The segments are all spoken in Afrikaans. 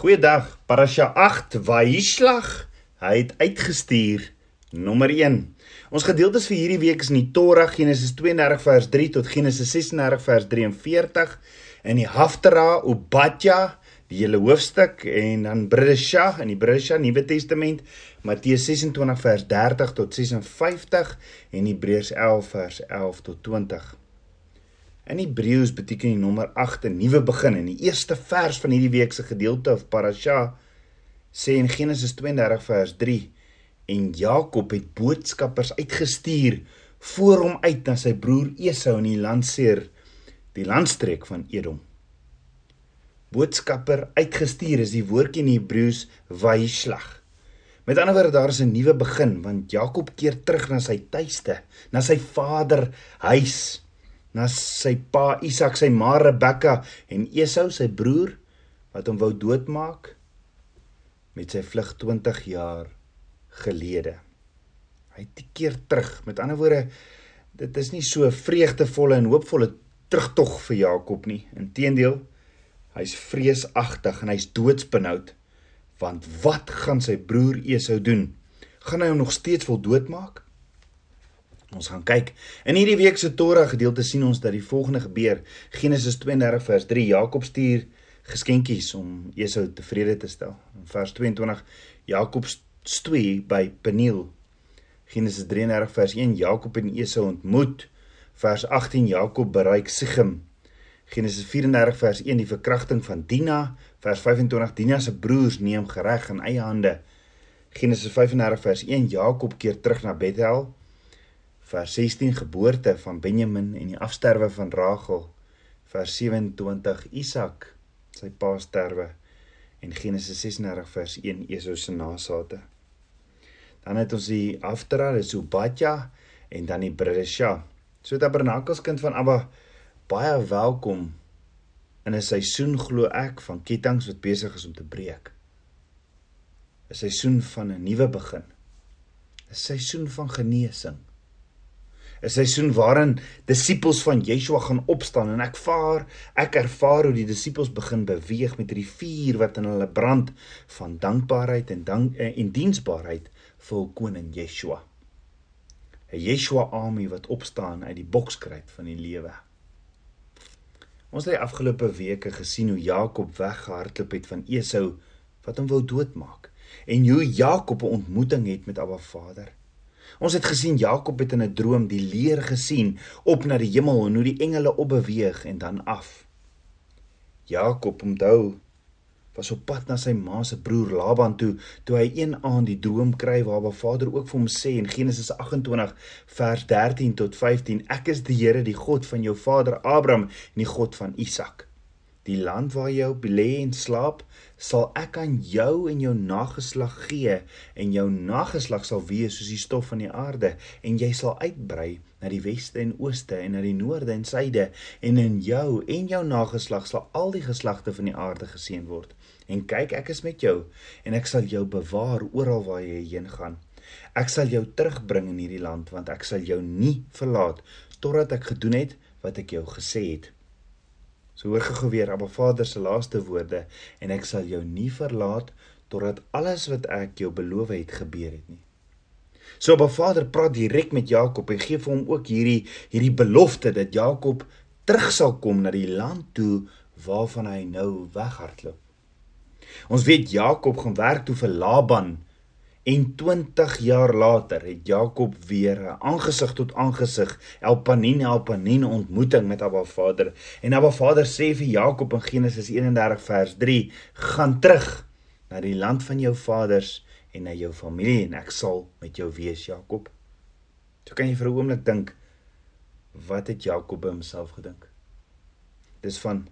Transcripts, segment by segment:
Goeiedag. Parasha 8 Vaishlag. Hy het uitgestuur nommer 1. Ons gedeeltes vir hierdie week is in die Torah Genesis 32 vers 3 tot Genesis 36 vers 43 in die Haftarah Obadja die hele hoofstuk en dan Bridesha in die Bridesha Nuwe Testament Matteus 26 vers 30 tot 56 en Hebreërs 11 vers 11 tot 20. In Hebreëus beteken die nommer 8 'n nuwe begin en die eerste vers van hierdie week se gedeelte of parasha sê in Genesis 32 vers 3 en Jakob het boodskappers uitgestuur voor hom uit na sy broer Esau in die landseer die landstreek van Edom. Boodskapper uitgestuur is die woordjie in Hebreëus vaishlag. Met ander woorde daar is 'n nuwe begin want Jakob keer terug na sy tuiste, na sy vader huis na sy pa Isak, sy ma Rebekka en Esau sy broer wat hom wou doodmaak met sy vlug 20 jaar gelede. Hy het keer terug. Met ander woorde, dit is nie so vreugdevolle en hoopvolle terugtog vir Jakob nie. Inteendeel, hy's vreesagtig en hy's doodsbenoud want wat gaan sy broer Esau doen? Gaan hy hom nog steeds wil doodmaak? Ons gaan kyk. In hierdie week se Torah gedeelte sien ons dat die volgende gebeur. Genesis 32 vers 3. Jakob stuur geskenkies om Esau tevrede te stel. In vers 22 Jakob stoei by Peniel. Genesis 33 vers 1 Jakob en Esau ontmoet. Vers 18 Jakob bereik Sichem. Genesis 34 vers 1 die verkrachting van Dina. Vers 25 Dina se broers neem gereg in eie hande. Genesis 35 vers 1 Jakob keer terug na Bethel vers 16 geboorte van Benjamin en die afsterwe van Rachel vers 27 Isak sy pa sterwe en Genesis 36 vers 1 Esau se nasate. Dan het ons die Aftara dis Obadja en dan die Bridesha so tabernakelskind van Abba baie welkom in 'n seisoen glo ek van ketTINGS wat besig is om te breek. 'n seisoen van 'n nuwe begin. 'n seisoen van genesing 'n seisoen waarin disippels van Yeshua gaan opstaan en ek vaar, ek ervaar hoe die disippels begin beweeg met hierdie vuur wat in hulle brand van dankbaarheid en dank eh, en diensbaarheid vir koning Yeshua. 'n Yeshua army wat opstaan uit die bokskruit van die lewe. Ons het die afgelope weke gesien hoe Jakob weggehardloop het van Esau wat hom wou doodmaak en hoe Jakob 'n ontmoeting het met Abba Vader. Ons het gesien Jakob het in 'n droom die leer gesien op na die hemel en hoe die engele opbeweeg en dan af. Jakob onthou was op pad na sy ma se broer Laban toe toe hy een aand die droom kry waar Ba Vader ook vir hom sê in Genesis 28 vers 13 tot 15 ek is die Here die God van jou vader Abraham en die God van Isak. Die land waar jy op lê en slaap, sal ek aan jou en jou nageslag gee en jou nageslag sal wees soos die stof van die aarde en jy sal uitbrei na die weste en ooste en na die noorde en suide en in jou en jou nageslag sal al die geslagte van die aarde geseën word. En kyk, ek is met jou en ek sal jou bewaar oral waar jy heen gaan. Ek sal jou terugbring in hierdie land want ek sal jou nie verlaat totdat ek gedoen het wat ek jou gesê het. So hoor gou weer Abba Vader se laaste woorde en ek sal jou nie verlaat totdat alles wat ek jou beloof het gebeur het nie. So Abba Vader praat direk met Jakob en gee vir hom ook hierdie hierdie belofte dat Jakob terug sal kom na die land toe waarvan hy nou weghardloop. Ons weet Jakob gaan werk toe vir Laban En 20 jaar later het Jakob weer 'n aangesig tot aangesig Elpanin Elpanin ontmoeting met Abba Vader. En Abba Vader sê vir Jakob in Genesis 31 vers 3: "Gaan terug na die land van jou vaders en na jou familie en ek sal met jou wees, Jakob." So kan jy vir 'n oomblik dink wat het Jakob by homself gedink? Dis van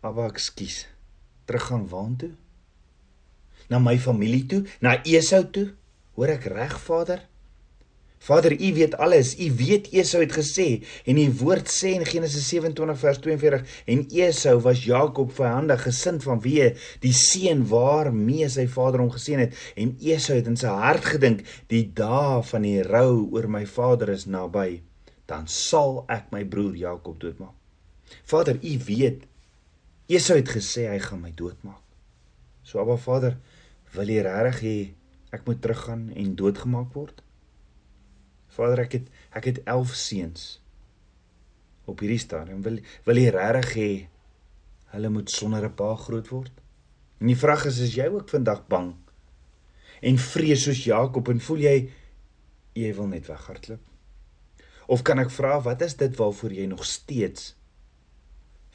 Abba, ekskuus. Teruggaan waartoe? Na my familie toe, na Esau toe? Hoor ek reg, Vader? Vader, U weet alles. U weet Esau het gesê en die woord sê in Genesis 27 vers 42 en Esau was Jakob vyhandig gesind van wie die seun waarmee sy vader hom geseën het en Esau het in sy hart gedink die dae van die rou oor my vader is naby dan sal ek my broer Jakob doodmaak. Vader, U weet Esau het gesê hy gaan my doodmaak. So Abba Vader, wil U regtig hê ek moet teruggaan en doodgemaak word? Vader, ek het ek het 11 seuns op hierdie stadium. Wil wil U regtig hê hulle moet sonder 'n pa groot word? En die vraag is, is jy ook vandag bang en vrees soos Jakob en voel jy jy wil net weghardloop? Of kan ek vra wat is dit waarvoor jy nog steeds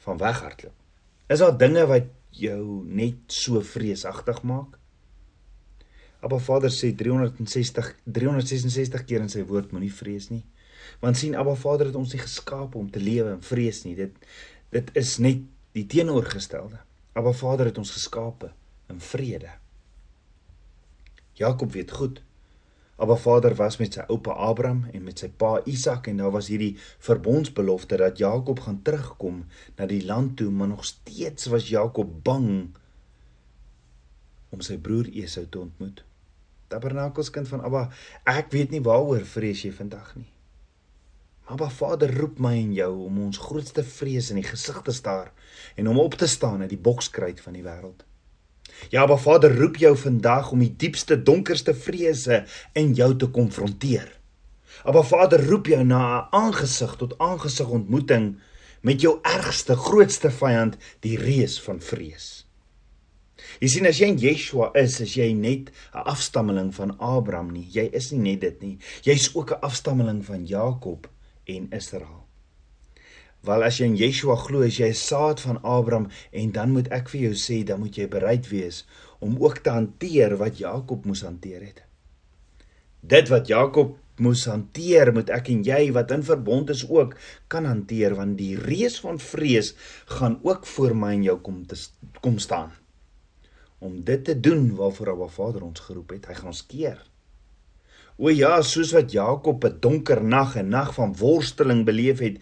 van weghardloop? Is daar dinge wat jou net so vreesagtig maak? Abba Vader sê 360 366 keer in sy woord moenie vrees nie. Want sien Abba Vader het ons nie geskaap om te lewe in vrees nie. Dit dit is net die teenoorgestelde. Abba Vader het ons geskape in vrede. Jakob weet goed. Abba Vader was met sy oupa Abraham en met sy pa Isak en daar was hierdie verbondsbelofte dat Jakob gaan terugkom na die land toe, maar nog steeds was Jakob bang om sy broer Esau te ontmoet. Tabernakelskind van Abba, ek weet nie waaroor vrees jy vandag nie. Maar Vader roep my en jou om ons grootste vrees in die gesig te staar en om op te staan uit die bokskruit van die wêreld. Ja, Abba Vader roep jou vandag om die diepste donkerste vrese in jou te konfronteer. Abba Vader roep jou na 'n aangesig tot aangesig ontmoeting met jou ergste, grootste vyand, die reus van vrees. Jy sien as jy in Yeshua is, is jy net 'n afstammeling van Abraham nie. Jy is nie net dit nie. Jy's ook 'n afstammeling van Jakob en Israel. Wel as jy in Yeshua glo, is jy 'n saad van Abraham en dan moet ek vir jou sê, dan moet jy bereid wees om ook te hanteer wat Jakob moes hanteer het. Dit wat Jakob moes hanteer, moet ek en jy wat in verbond is ook kan hanteer want die reus van vrees gaan ook voor my en jou kom te kom staan. Om dit te doen waarvoor Abba Vader ons geroep het, hy gaan ons keer. O ja, soos wat Jakob 'n donker nag en nag van worsteling beleef het,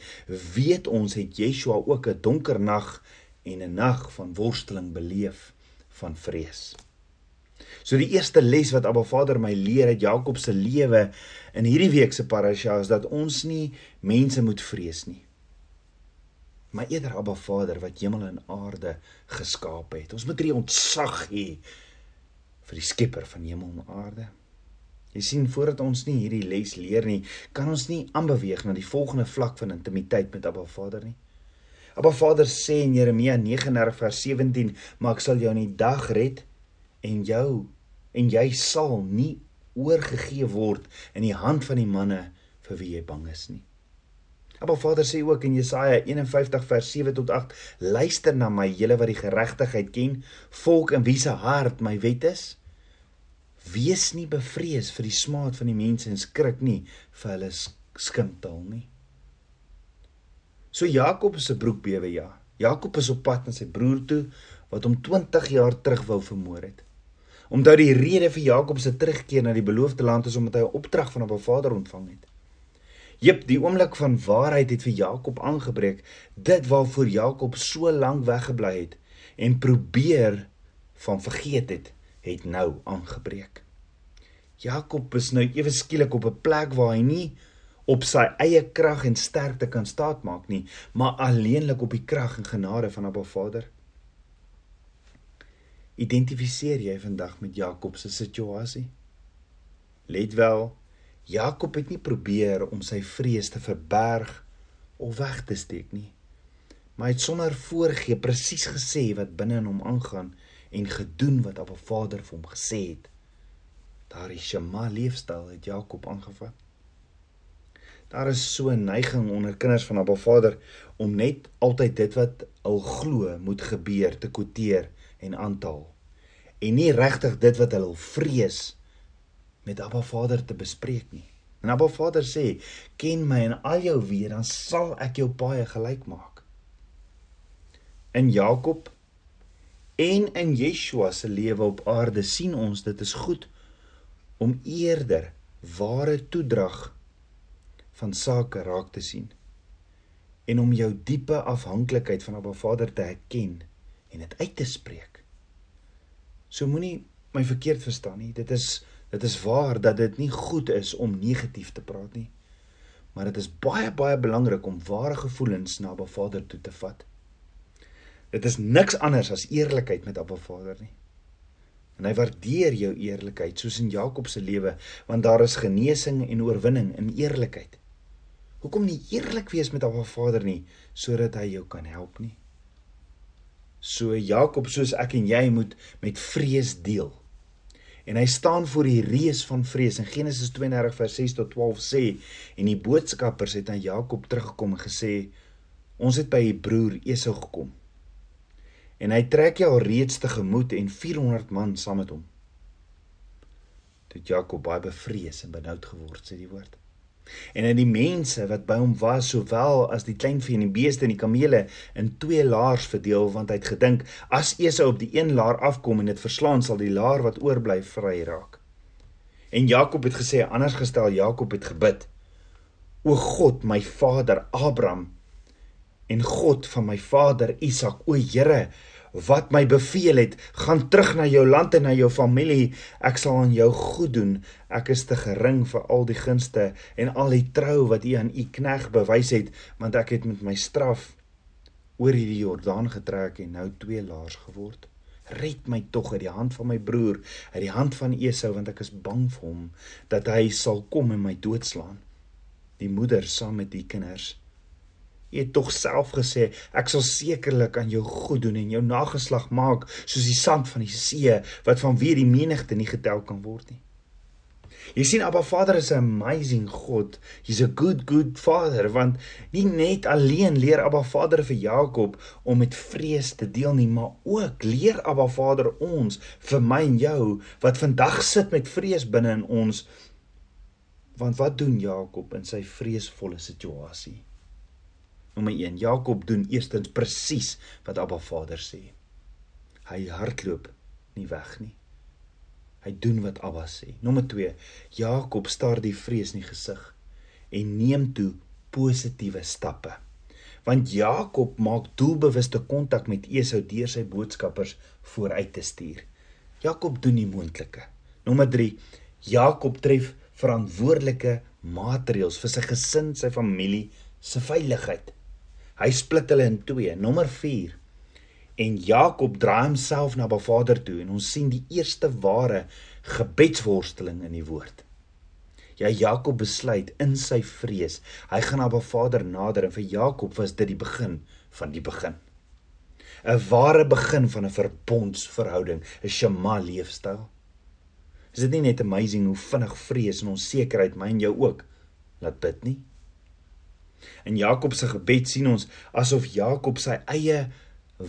weet ons het Yeshua ook 'n donker nag en 'n nag van worsteling beleef van vrees. So die eerste les wat Abba Vader my leer uit Jakob se lewe in hierdie week se parasha is dat ons nie mense moet vrees nie. Maar eerder Abba Vader wat hemel en aarde geskaap het. Ons moet hierdie ontzag hê vir die Skepper van hemel en aarde. Jy sien voordat ons nie hierdie les leer nie, kan ons nie aanbeweeg na die volgende vlak van intimiteit met Abba Vader nie. Abba Vader sê in Jeremia 39 vers 17, "Maar ek sal jou in die dag red en jou en jy sal nie oorgegee word in die hand van die manne vir wie jy bang is nie." Abba Vader sê ook in Jesaja 51 vers 7 tot 8, "Luister na my, julle wat die geregtigheid ken, volk in wie se hart my wet is." Wees nie bevrees vir die smaad van die mense en skrik nie vir hulle skimtel nie. So Jakob se broek bewe ja. Jakob is op pad na sy broer toe wat hom 20 jaar terug wou vermoor het. Omdat die rede vir Jakob se terugkeer na die beloofde land is omdat hy 'n opdrag van 'n Vader ontvang het. Jep, die oomblik van waarheid het vir Jakob aangebreek, dit waarvoor Jakob so lank weggebly het en probeer van vergeet het het nou aangebreek. Jakob is nou ewe skielik op 'n plek waar hy nie op sy eie krag en sterkte kan staatmaak nie, maar alleenlik op die krag en genade van Abba Vader. Identifiseer jy vandag met Jakob se situasie? Let wel, Jakob het nie probeer om sy vrees te verberg of weg te steek nie. Maar hy het sonder voorgee presies gesê wat binne in hom aangaan en gedoen wat Abba Vader vir hom gesê het. Daardie Shema leefstyl het Jakob aangevat. Daar is so 'n neiging onder kinders van Abba Vader om net altyd dit wat hul glo moet gebeur te kwoteer en aantal en nie regtig dit wat hulle vrees met Abba Vader te bespreek nie. En Abba Vader sê: "Ken my in al jou weë, dan sal ek jou baie gelyk maak." In Jakob en in Yeshua se lewe op aarde sien ons dit is goed om eerder ware toedrag van sake raak te sien en om jou diepe afhanklikheid van 'n Vader te erken en dit uit te spreek. So moenie my verkeerd verstaan nie. Dit is dit is waar dat dit nie goed is om negatief te praat nie. Maar dit is baie baie belangrik om ware gevoelens na 'n Vader toe te vat. Dit is niks anders as eerlikheid met Abba Vader nie. En hy waardeer jou eerlikheid soos in Jakob se lewe, want daar is genesing en oorwinning in eerlikheid. Hoekom nie eerlik wees met Abba Vader nie sodat hy jou kan help nie? So Jakob soos ek en jy moet met vrees deel. En hy staan voor die reus van vrees in Genesis 32 vers 6 tot 12 sê en die boodskappers het aan Jakob teruggekom en gesê ons het by u broer Esau gekom. En hy trek jou reeds te gemoed en 400 man saam met hom. Toe Jakob baie bevrees en benoud geword sê die woord en aan die mense wat by hom was sowel as die kleinvee en die beeste en die kamele in twee laars verdeel want hy het gedink as Esau op die een laar afkom en dit verslaan sal die laar wat oorbly vry raak. En Jakob het gesê anders gestel Jakob het gebid: O God, my vader Abraham en God van my vader Isak, o Here, wat my beveel het, gaan terug na jou land en na jou familie. Ek sal aan jou goed doen. Ek is te gering vir al die gunste en al die trou wat U aan U knegg bewys het, want ek het met my straf oor hierdie Jordaan getrek en nou twee laars geword. Red my tog uit die hand van my broer, uit die hand van Esau, want ek is bang vir hom dat hy sal kom en my doodslaan. Die moeder saam met die kinders Jy het tog self gesê ek sal sekerlik aan jou goed doen en jou nageslag maak soos die sand van die see wat van wie die menigte nie getel kan word nie. Jy sien Abba Vader is 'n amazing God. He's a good good father want nie net alleen leer Abba Vader vir Jakob om met vrees te deel nie, maar ook leer Abba Vader ons vir my en jou wat vandag sit met vrees binne in ons. Want wat doen Jakob in sy vreesvolle situasie? Nommer 1. Jakob doen eerstens presies wat Abba Vader sê. Hy hardloop nie weg nie. Hy doen wat Abba sê. Nommer 2. Jakob staar die vrees in die gesig en neem toe positiewe stappe. Want Jakob maak doelbewuste kontak met Esau deur sy boodskappers vooruit te stuur. Jakob doen die moontlike. Nommer 3. Jakob tref verantwoordelike maatreëls vir sy gesin, sy familie se veiligheid. Hy split hulle in twee. Nommer 4. En Jakob draai homself na Ba Vader toe en ons sien die eerste ware gebedsworsteling in die woord. Ja Jakob besluit in sy vrees, hy gaan na Ba Vader nader en vir Jakob was dit die begin van die begin. 'n Ware begin van 'n verbondsverhouding, 'n Shema leefstyl. Is dit nie net amazing hoe vinnig vrees en onsekerheid my en jou ook laat bid nie? In Jakob se gebed sien ons asof Jakob sy eie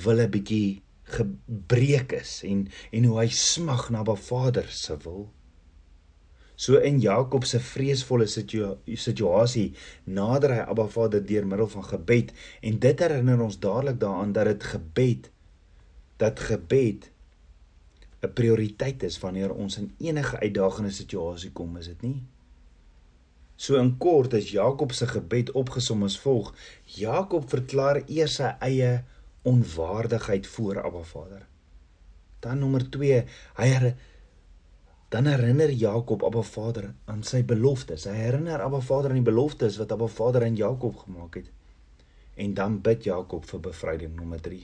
wille bietjie gebreek is en en hoe hy smag na Ba Vader se wil. So in Jakob se vreesvolle situa situasie nader hy Abba Vader deur middel van gebed en dit herinner ons dadelik daaraan dat dit gebed dat gebed 'n prioriteit is wanneer ons in enige uitdagende situasie kom, is dit nie? So in kort is Jakob se gebed opgesom as volg: Jakob verklaar eers sy eie onwaardigheid voor Abba Vader. Dan nommer 2, hy her, dan herinner Jakob Abba Vader aan sy beloftes. Hy herinner Abba Vader aan die beloftes wat Abba Vader aan Jakob gemaak het. En dan bid Jakob vir bevryding nommer 3.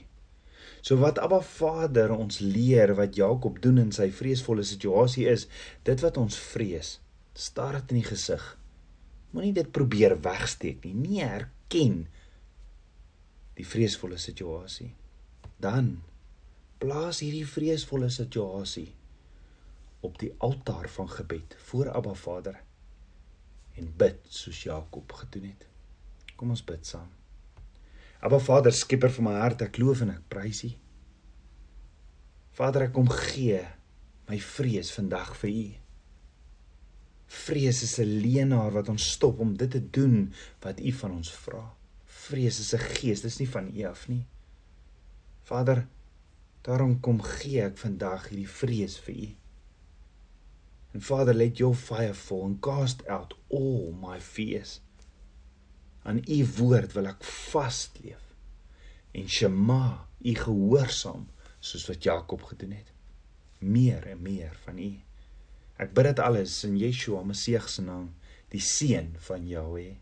So wat Abba Vader ons leer wat Jakob doen in sy vreesvolle situasie is, dit wat ons vrees, staar dit in die gesig Moenie dit probeer wegsteek nie. Nie herken die vreesvolle situasie. Dan plaas hierdie vreesvolle situasie op die altaar van gebed voor Abba Vader en bid soos Jakob gedoen het. Kom ons bid saam. Abba Vader, skieper van my hart, ek loof en ek prys U. Vader, ek kom gee my vrees vandag vir U. Vrees is 'n leenaar wat ons stop om dit te doen wat U van ons vra. Vrees is 'n gees, dis nie van U af nie. Vader, daarom kom gee ek vandag hierdie vrees vir U. And Father, let your fire fall and cast out all my fears. Aan U woord wil ek vasleef en Shema, U gehoorsaam soos wat Jakob gedoen het. Meer en meer van U. Ek bid dit alles in Yeshua Messie se naam, die seun van Jahweh.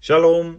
Shalom.